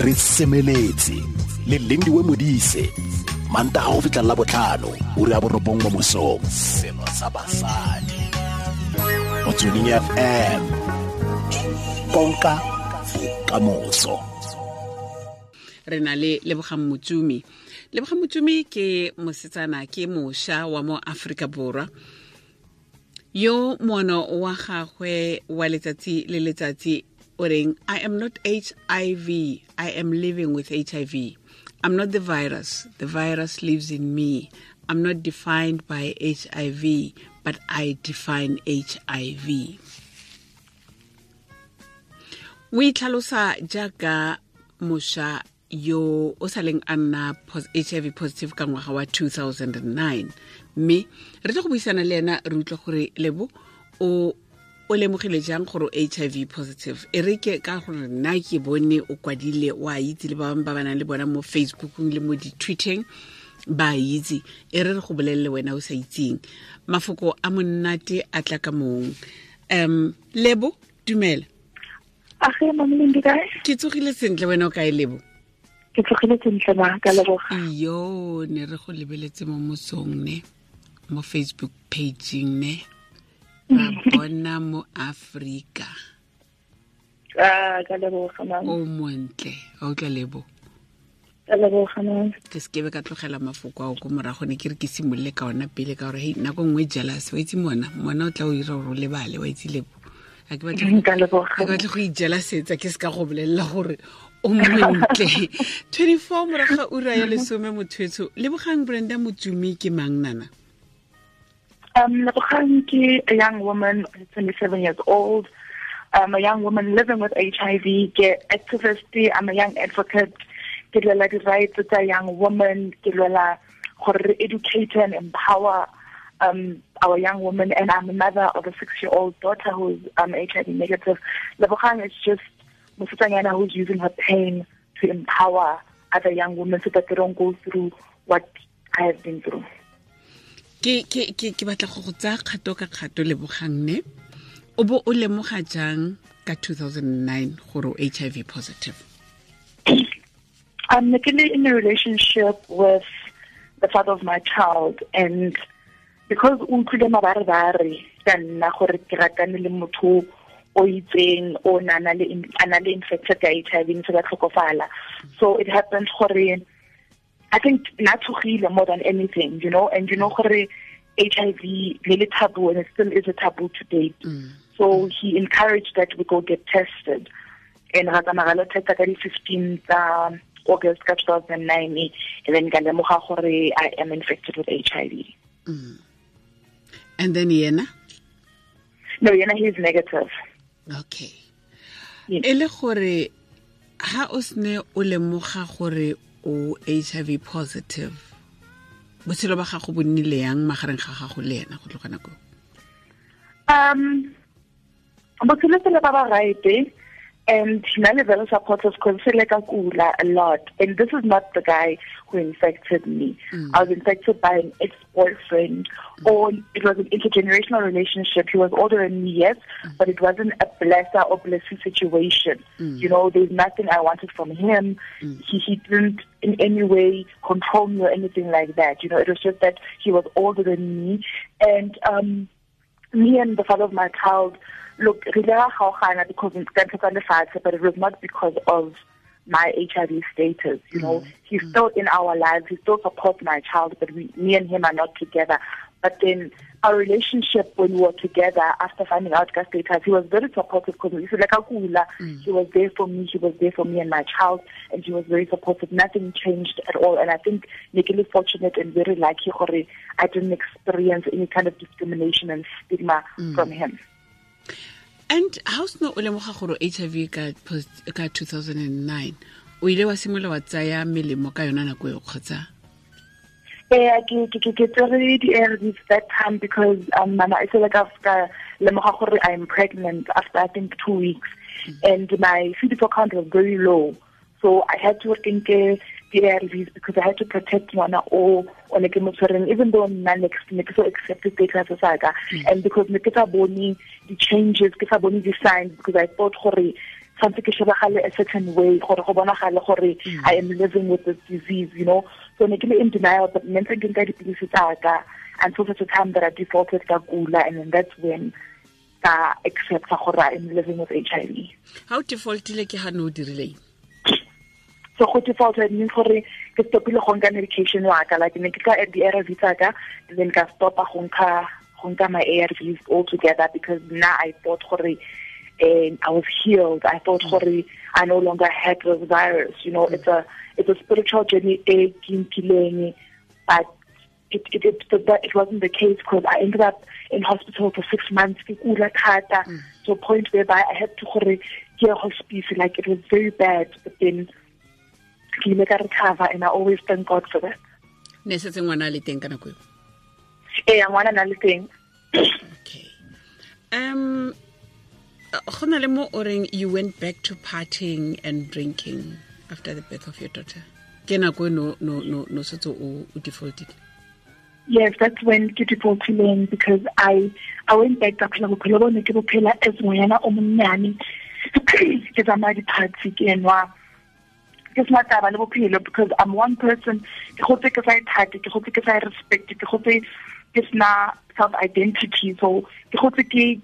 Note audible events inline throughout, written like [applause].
re semeletse le lindiwe modise manta ga go fitlhelela botlhano o re a borobong mo mosong seno sa basadi. Motsweding fm konka kamoso. Re na le lebogang motsumi. Lebogang motsumi ke mosetsana ke mošwa wa mo aforika borwa. Yo mono wa gagwe wa letsatsi le letsatsi i am not hiv i am living with hiv i'm not the virus. The virus lives in me. I'm not defined by hiv but i define hiv o itlhalosa jaaka mošwa yo o sa leng a nna hiv positive ka ngwaga wa 2009 mme re tla go buisana le ena re utlwa gore lebo o o lemogile jang gore o hiv positive? E re ke ka gore nna ke bone o kwadile wa itse le ba bangwe ba ba nang le bona mo facebookong le mo di-tweeteng ba itse. E re re go bolelele wena o sa itseng. Mafoko a monnate a tla ka mong. Um lebo dumela. Ke tsogile sentle wena o kae lebo? Ke tlogile sentle ma ka leboga. Iyo ne re go lebeletse mo mosong ne? Mo facebook pageng ne ra bona mo a ma o montle a lebo ka leboga ma ke sekebe ka tlogela mafoko ao ko morago ne ke re ke simolole ka ona pele ka gore hei nako nngwe jealous wa itse mona mona o tla o ira gore o lebale wa itse lebo. Ga ke batle go- ijelasetsa ke se ka go bolelela gore o montle. [laughs] 24 morago ga ura ya lesome mothwetso lebogang brenda motsumi ke mang nana um ke a young woman 27 years old I'm a young woman living with HIV ke activist I'm a young advocate ke lwela di-rights tsa young woman ke lwela gore re educate and empower um, our young women, and I'm a mother of a six-year-old daughter who's um, HIV negative. Lebogang is just Musutanyana who's using her pain to empower other young women so that they don't go through what I have been through. Ke ke ke ke batla go go tsaya kgato ka kgato lebogang ne. O bo o lemoga jang ka 2009 gore o hiv positive? I'm actually in a relationship with the father of my child and because o utlwile mabarebare ka nna gore ke ratane le motho o itseng o na le infected ka HIV ntse ba tlhokofala. So it happened gore I think na tshogile more than anything you know and you know gore HIV le taboo and it still is a taboo to date. Mm. So he encouraged that we go get tested. And ra tsamaya lo testa ka di 15 August 2009 and then lemoga gore I am infected with HIV mm. and then yena? No yena he is negative. Okay. Yes. e le gore ha o sne o lemoga gore o hiv positive botshelo ba gago bo nnile yang magareng ga gago le ena go tloga nako Um, botshelo sele ba ba right? And na le very supportive because se le kula a lot. And this is not the guy who infected me. Mm. I was infected by an ex-boyfriend mm. or it was an intergenerational relationship. He was older than me yes mm. but it wasn't a blesser or blessing situation. You know there's nothing I wanted from him. He, he didn't in any way control me or anything like that. You know it was just that he was older than me. And um me and the father of my child, look, re ile ra kgaogana because ka ntho tsa lefatshe, but it was not because of my HIV status. You know, mm. he's still in our lives. He still supports my child, but we, me and him are not together. But then our relationship when we were together after finding out Gas status, he was very supportive because he said, like, "Akula," mm. he was there for me, he was there for me and my child, and he was very supportive. Nothing changed at all. And I think Nikki fortunate and very lucky I didn't experience any kind of discrimination and stigma mm. from him. and ha o sene o lemoga gore hiv ka post- ka 2009 o ile wa simola wa tsaya melemo ka yona nako eo kgotsa Yeah, ke ke ke tsere di-ARVs that time because um mama I feel like after lemoga gore I'm pregnant after I think two weeks. And my CD4 count was very low. So I had to think the ARVs because I had to protect ngwana o o ne ke mo tshwereng even though nna ne ke ne ke so accepted status sa ka. And because ne ke sa bone di changes ke sa bone di signs because I thought gore tshwanetse ke shebagale a certain way gore go bonagale gore i am living with this disease you know so ne ke le in denial but ne ntse ke nka dipilisi tsaka until such a time that i defaulted ka kula and then that's when ka accepta gore i am living with hiv o defaultile ke ha no dirileng so go default it means gore ke stopile go nka medication wa ka like ne ke ka at the ARV tsaka then ka stopa go nka go nka my ARVs altogether because now I thought gore and I was healed. I thought mm. I no longer had the virus. You know, mm. it's a it's a spiritual journey, but it it it, it wasn't the case because I ended up in hospital for six months. Mm. To a point whereby I had to get hospice. Like it was very bad, but then ke ile ka recover and I always thank God for that ne setse ngwana le teng ka nako ee ngwana na le teng okay um go le mo you went back to partying and drinking after the birth of your daughter? Ke nako no no no no setse o defaultile? Yes, that's when ke defaultileng because I I went back ka phela bophelo bo ne ke bophela as ngwana o monnyane. [clears throat] Ke tsamaya di-party ke enwa. Ke sena taba le bophelo because I'm one person. Ke gotse ke sa ithate ke gotse ke sa respect ke gotse ke sena self identity so ke gotse ke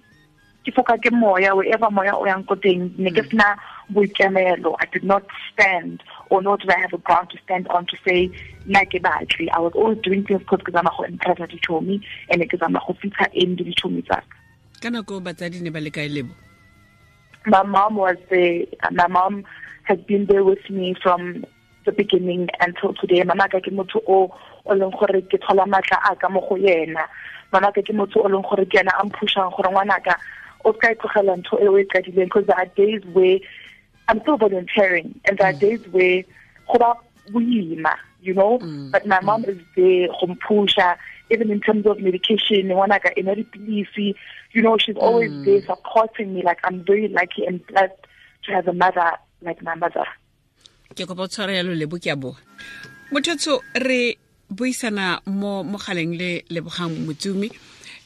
ke foka ke moya wherever moya o yang ko teng ne ke mm. sena boikemelo. I did not stand or nor did I have a ground to stand on to say nna ke batli I was always doing things because ke zama go impressa dichomi and ke zama go fitlha end dichomi tsaka ka. Nako batsadi ne ba le kae lebo? My mom was there. My mom has been there with me from the beginning until today. Mama ka ke motho o o leng gore ke thola matla a ka mo go yena. Mama ka ke motho o leng gore ke yena a mphushang gore ngwanaka o ska itlogela ntho e o e qadileng because there are days where I'm still volunteering and there are mm. days where go ba boima you know mm. but my mom mm. is there go mpusha even in terms of medication ngwanaka e na dipilisi you know she's always mm. there supporting me like I'm very lucky and blessed to have a mother like my mother ke kopa tshwara yalo lebo ke a boa mothotso re buisana mo mogaleng le lebogang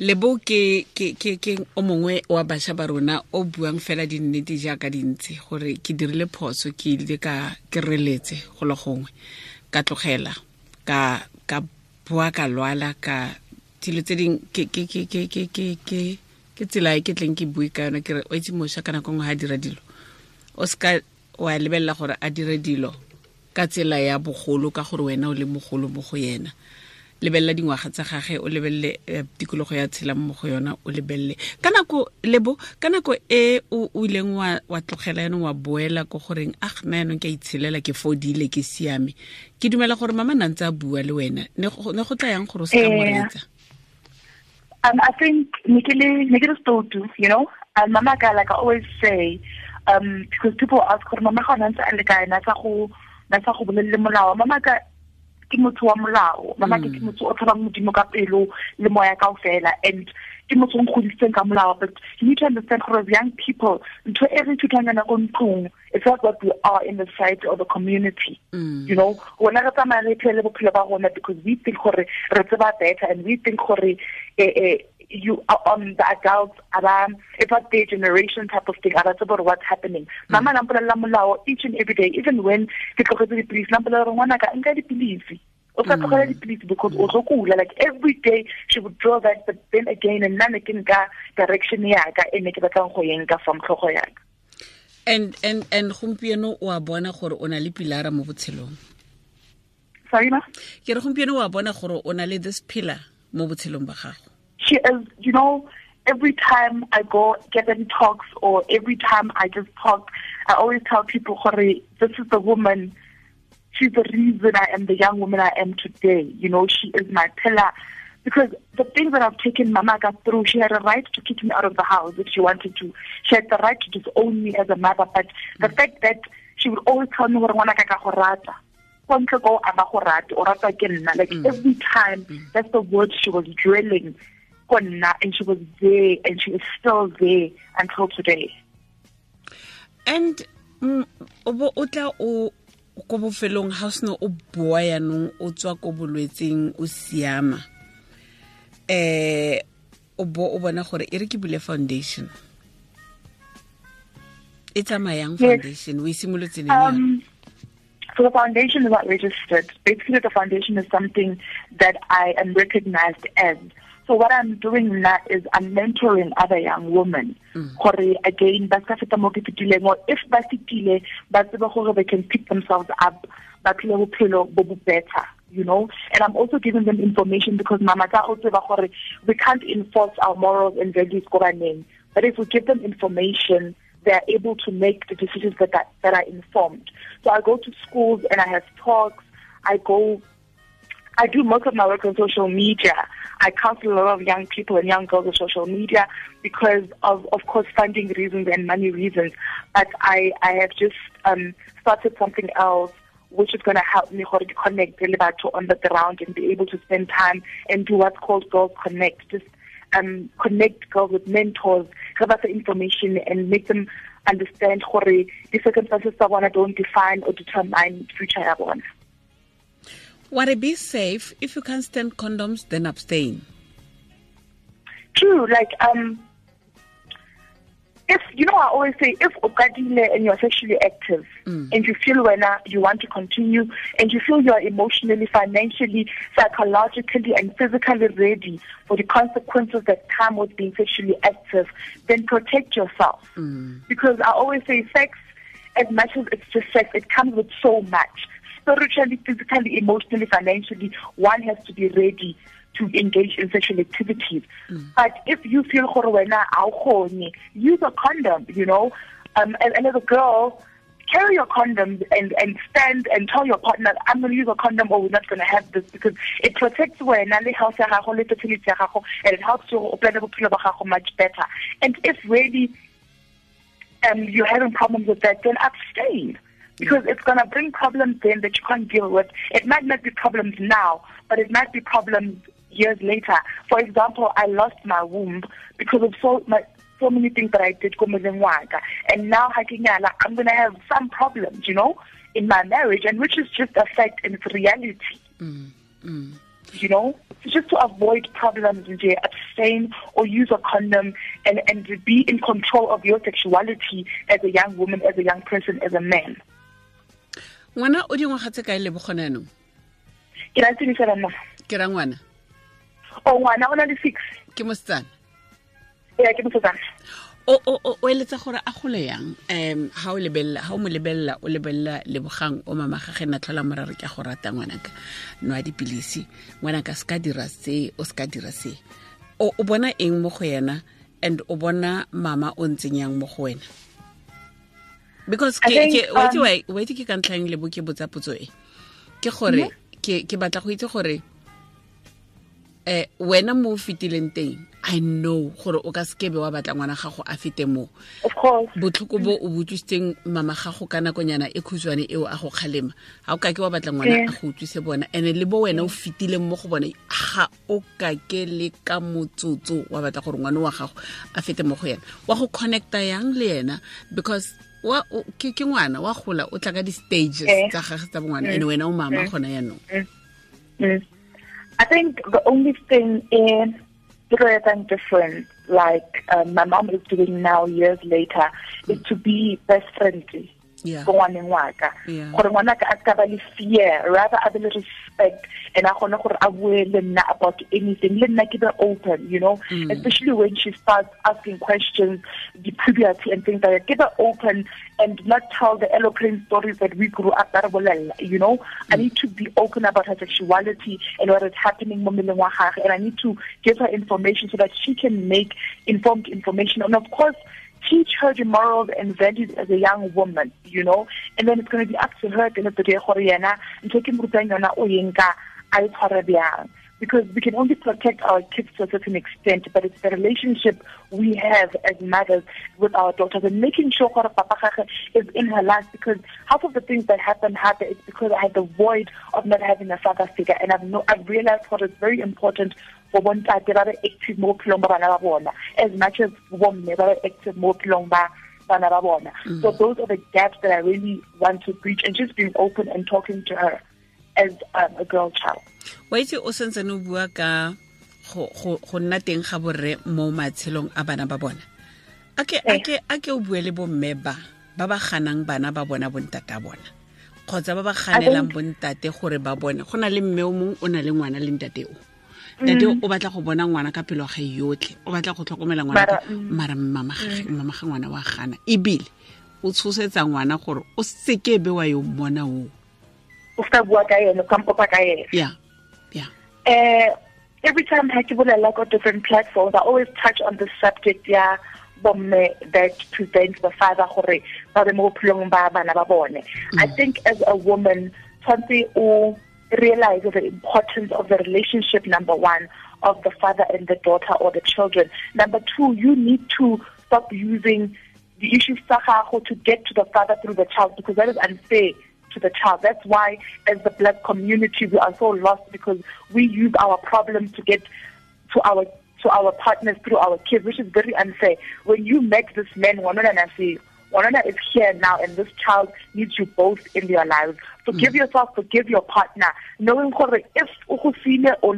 lebo ke ke ke ke o mongwe wa bašwa ba rona o buang fela dinnete jaaka dintsi gore ke dirile phoso ke ile ka ke reletse go le gongwe ka tlogela ka ka bua ka lwala ka dilo tse ding ke ke ke ke ke ke ke ke tsela e ke tleng ke bue ka yona ke re o itse mošwa ka nako ngwe ga dira dilo. O ska wa lebelela gore a dire dilo ka tsela ya bogolo ka gore wena o le mogolo mo go yena lebelela dingwaga tsa gage o lebelele eh, tikologo ya tshelang mo go yona o lebelele ka nako lebo ka nako e o ileng wa tlogela yanong wa boela ko goreng a nna yanong ke a itshelela ke fodile ke siame. Ke dumela gore mama na ntse a bua le wena. Ne go tla yang gore o se ka moretsa Um, I think Nikili Stotu, you know, and Mama like I always say, um because people ask mama ga Nansa, ntse a le kae na tsa go na tsa go bolelle molao. Mama ka ke motho wa molao. Ke ke motho o tshwarang modimo ka pelo le moya ka ofela and ke motho o nkgodisitseng ka molao. But you need to understand gore as young people ntho e re ithutang yona ko ntlong it's not what we are in the society or the community. Mm. you know wona re tsamaya re phele bophelo ba rona because we think gore re tseba better and we think gore eh, eh, you are on the adults about it's their generation type of thing about about what's happening. Mm. mama nampolela molao each and every day even when ke tlogetse dipilisi nampolela re ngwana ka nka dipilisi? O sa tlogela dipilisi because o tlo kula like every day she would draw that but then again and nna ne ke nka direction ya ka e ne ke batlang go yenka from tlhogo ya ka. And and and gompieno o a bona gore o na le pilara mo botshelong? Sorry ma? Ke re gompieno o a bona gore o na le this pillar mo botshelong ba gago she is, you know, every time I go get any talks or every time I just talk, I always tell people, Hori, this is the woman, she's the reason I am the young woman I am today. You know, she is my pillar. Because the things that I've taken Mama got through, she had a right to kick me out of the house if she wanted to. She had the right to disown me as a mother. But the mm. fact that she would always tell me, like mm. every time, mm. that's the word she was drilling and she was there and she is still there until today and mm, o tla o ko bofelong ga o sene o boa yaanong o tswa ko bolwetseng o siama eh o bo o bona gore e re ke bule foundation e tsamayang foundation o e simolotse? Um, so the foundation is not registered. Basically, the foundation is something that I am recognized as. So what I'm doing now is I'm mentoring other young women. Mm. Gore again, ba ska feta mo ke fetileng, or if ba fetile, ba tsebe gore they can pick themselves up, ba phele bophelo bo bo better. You know, and I'm also giving them information because mama ka o we can't enforce our morals and values go baneng. But if we give them information, they are able to make the decisions that, that that are informed. So I go to schools and I have talks. I go I do most of my work on social media. I counsel a lot of young people and young girls on social media because of, of course, funding reasons and money reasons. But I, I have just um, started something else which is going to help me connect really to on the ground and be able to spend time and do what's called Girls Connect. Just um, connect girls with mentors, give us the information and make them understand gore the circumstances of one don't define or determine future bona. What be safe if you can't stand condoms then abstain True, like um if you know I always say if and you're sexually active and you feel when uh, you want to continue and you feel you're emotionally, financially, psychologically and physically ready for the consequences that come with being sexually active, then protect yourself. Because I always say sex as much as it's just sex, it comes with so much. Spiritually, physically, emotionally, financially, one has to be ready to engage in sexual activities. But if you feel gore wena a o kgone, use a condom, you know. Um, and, and as a girl, carry your condom and, and stand and tell your partner, I'm going to use a condom or we're not going to have this because it protects wena le health ya gago le fertility ya gago and it helps you plan bophelo ba gago much better. And if really um, you're having problems with that, then abstain. Because it's going to bring problems then that you can't deal with. It might not be problems now, but it might be problems years later. For example, I lost my womb because of so so many things that I did ko motseng wa ka. And now ha ke nyala, I'm going to have some problems, you know, in my marriage, and which is just a fact and it's reality. Mm, mm. You know, so just to avoid problems, abstain or use a condom and, and to be in control of your sexuality as a young woman, as a young person, as a man. Ngwana o dingwaga tse kae le bogone anong Ke fela nna. ke ra ngwana. O ngwana o na le six. ke mosetsana. Ya ke mosetsana. o o o o eletsa gore a gole yang? Um ha o lebella ha o mo lebella o lebelela lebogang o mama ga ge na tlhola morare ke a go rata ngwanaka. Nwa dipilisi. Ngwanaka se ka dira se o se ka dira se. O o bona eng mo go yena? And o bona mama o ntseng yang mo go wena because ke wait um, ke ka ntlhang le bo ke botsa potso e? Ke gore ke ke batla go itse gore eh wena mo o fetileng teng i know gore o ka sekebe wa batla ngwana gago a fete mo. Of course. botlhoko bo o botswisitseng mama gago ka nakonyana e khutshwane eo a go kgalema. Ga o ka ke wa batla ngwana a go utlwise bona and le bo wena o fetileng mo go bone ga o ka ke le ka motsotso wa batla gore ngwana wa gago a fete mo go yena. Wa go connecta yang le yena? Because ke ngwana wa gola o tla ka di-stages Eh. tsa gage tsa bongwana and wena o mama gona yaanong Mm. I think the only thing in and different, like uh, my mom is doing now years later, is to be best friendly. Yeah. Go ngwaneng wa ka gore ngwana ka a ska ba le fear rather a be le respect and a kgone gore a bue le nna about anything. Le nna ke be open you know? Mm. Especially when she starts asking questions the puberty and things like that. Ke be open and not tell the eloquent stories that we grew up ba re bolella you know? I mm. need to be open about her sexuality and what is happening mo mmeleng wa gage and i need to give her information so that she can make informed information. And of course teach her the morals and values as a young woman, you know, and then it's going to be up to her at the end of the day. Because we can only protect our kids to a certain extent, but it's the relationship we have as mothers with our daughters and making sure gore papa is in her life because half of the things that happen happen is because I had the void of not having a father figure. And I've no, I've realized what is very important for bontate ba be active mo bophelong ba bana ba as much as ba be active mo bophelong ba bana ba bona. So mm. those are the gaps that I really want to breach and just being open and talking to her as um, a girl child. Wa itse o sentsene o bua ka go nna teng ga borre mo matshelong a bana ba bona. A ke Eh. o bue le bomme ba ba ba ganang bana ba bona bontate a bona. Kgotsa ba ba ganelang bontate gore ba bone. Go na le mme o mongwe o na le ngwana le ntate o. Ntate o batla go bona ngwana ka pelo ga yotlhe. O batla go tlhokomela ngwana Mara, ka- mara mmamage ngwana wa gana. Ebile o tshosetsa ngwana gore o seke be wa yo mmona oo o ska bua ka ene o ka mpopa ka ene ya ya uh, every time I give a like on different platforms, I always touch on the subject, yeah, bomme that prevents the father gore ba be mo bophelong ba bana ba bone. I think as a woman, something o realize the importance of the relationship, number one, of the father and the daughter or the children. Number two, you need to stop using the issue to get to the father through the child because that is unfair to the child. That's why, as the black community, we are so lost because we use our problems to get to our to our partners through our kids, which is very unfair. When you met this man, Wanona Nasi, Wanona is here now, and this child needs you both in your lives. Forgive hmm. yourself, forgive your partner, knowing if or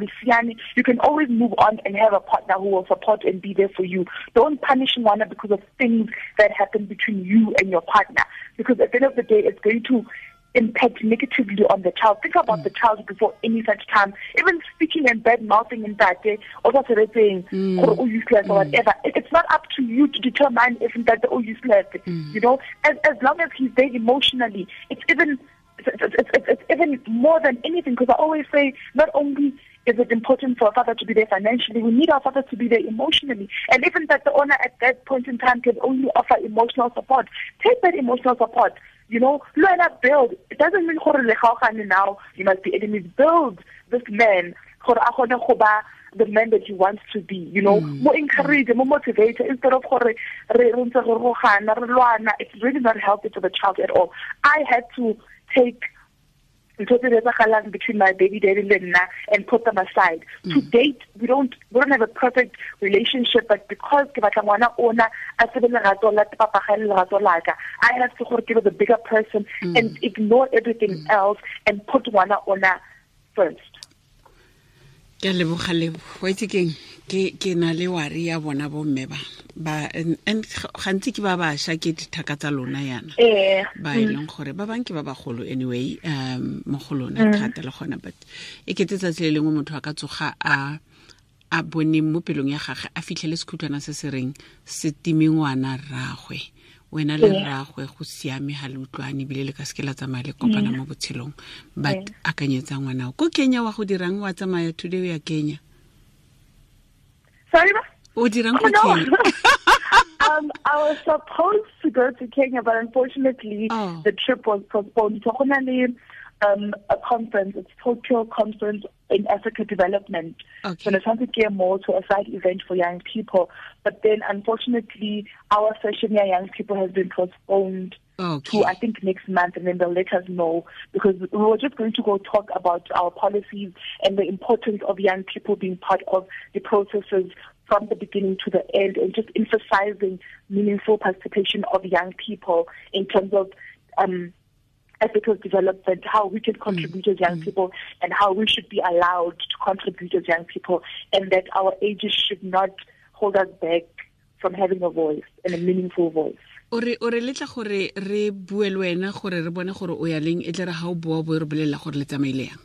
you can always move on and have a partner who will support and be there for you. Don't punish one because of things that happen between you and your partner, because at the end of the day, it's going to impact negatively on the child. Think about mm. the child before any such time. Even speaking and bad mouthing in that day, or saying mm. or useless or whatever. It, it's not up to you to determine if that or useless. Mm. You know, as as long as he's there emotionally, it's even it's, it's, it's, it's even more than anything. Because I always say, not only is it important for a father to be there financially? We need our father to be there emotionally. And even that the owner at that point in time can only offer emotional support. Take that emotional support. You know, learn up, build. It doesn't mean now you must be enemies. Build this man the man that you want to be, you know, mm. more encourage, more motivate instead of it's really not healthy for the child at all. I had to take between my baby daddy and and put them aside. Mm. To date, we don't we don't have a perfect relationship, but because ke batla ngwana ona a se lerato la papa ga lerato la I have to gore ke the bigger person mm. and ignore everything mm. else and put ngwana ona first. Ke a leboga lebo wa itse keng ke na le wari ya bona bomme ba. Ba and gantsi ke ba bašwa ke dithaka tsa lona yana ba e leng gore ba bang ke ba bagolo anyway um mo go lona thata le gona but e kete tsatsi le lengwe motho a ka tsoga a a bone mo pelong ya gage a fitlhele sekhutlwana se se reng se time ngwana rragwe wena le rragwe go siame ga le utlwane ebile le ka seke la tsamaya le kopana mo botshelong. But akanyetsa ngwanao ko kenya wa go dirang wa tsamaya today o ya kenya? Sorry, o dirang ko oh, kenya? [laughs] Um, I was supposed to go to Kenya, but unfortunately, Oh. the trip was postponed. So, um, a conference, it's Tokyo Conference in Africa Development. Okay. So, it's something came more to a side event for young people. But then, unfortunately, our session here, young people, has been postponed okay to I think next month, and then they'll let us know because we were just going to go talk about our policies and the importance of young people being part of the processes from the beginning to the end, and just emphasizing meaningful participation of young people in terms of. Um, ethical development, how we can contribute as young mm. people, and how we should be allowed to contribute as young people, and that our ages should not hold us back from having a voice and a meaningful voice. o re o re letla gore re bue le wena gore re bone gore o ya leng e tle re ga o boa bo re bolelela gore le tsamaile yang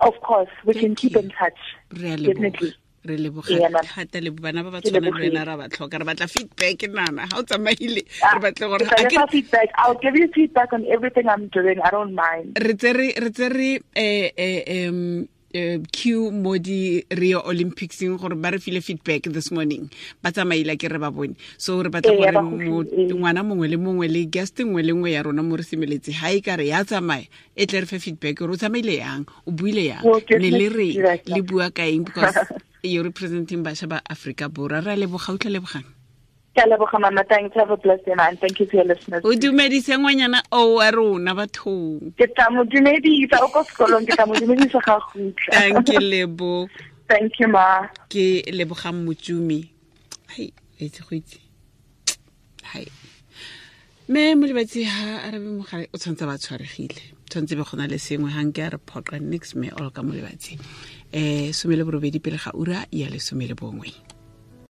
Of course, we can keep you. in touch. re a Definitely. leboga re leboga thata le bana ba ba tshwana le wena ra ba tlhoka re batla feedback nana ga o tsamaile Ah, re batle gore if I a get ke- feedback, I'll give you feedback on everything I'm doing. I don't mind. re tse re re tse em eh, q mo di rio olympicseng gore ba re file feedback this morning. Ba tsamaile ke re ba bone. So re batla gore ba mo- gofile, ee. ngwana mongwe le mongwe le guest nngwe le nngwe ya rona mo re semeletse ga e ka re ya tsamaya e tle re fe feedback. Gore o tsamaile yang? O buile yang? Ne le le bua kaeng because [laughs] you're representing bašwa ba aforika borwa re a leboga utlwa lebogang Ke leboga, Mama. Thanks. Have a blessed day, man. Thank you to your listeners. o dumedise ngwanyana o wa rona bathong Ke tla mo dumedisa o ko sekolong ke tla mo dumedisa ga gutla. tanke [laughs] lebo Thank you, ma. ke lebogang motsumi hai etse go itse hai me molebatsi ha a rebe mogale o tshwanetse ba tshwaregile tshwanetse be gona le sengwe ganke a re phoqa nix me all ka molebatsi um some le borobedi pele ga ura ya lesome le bongwe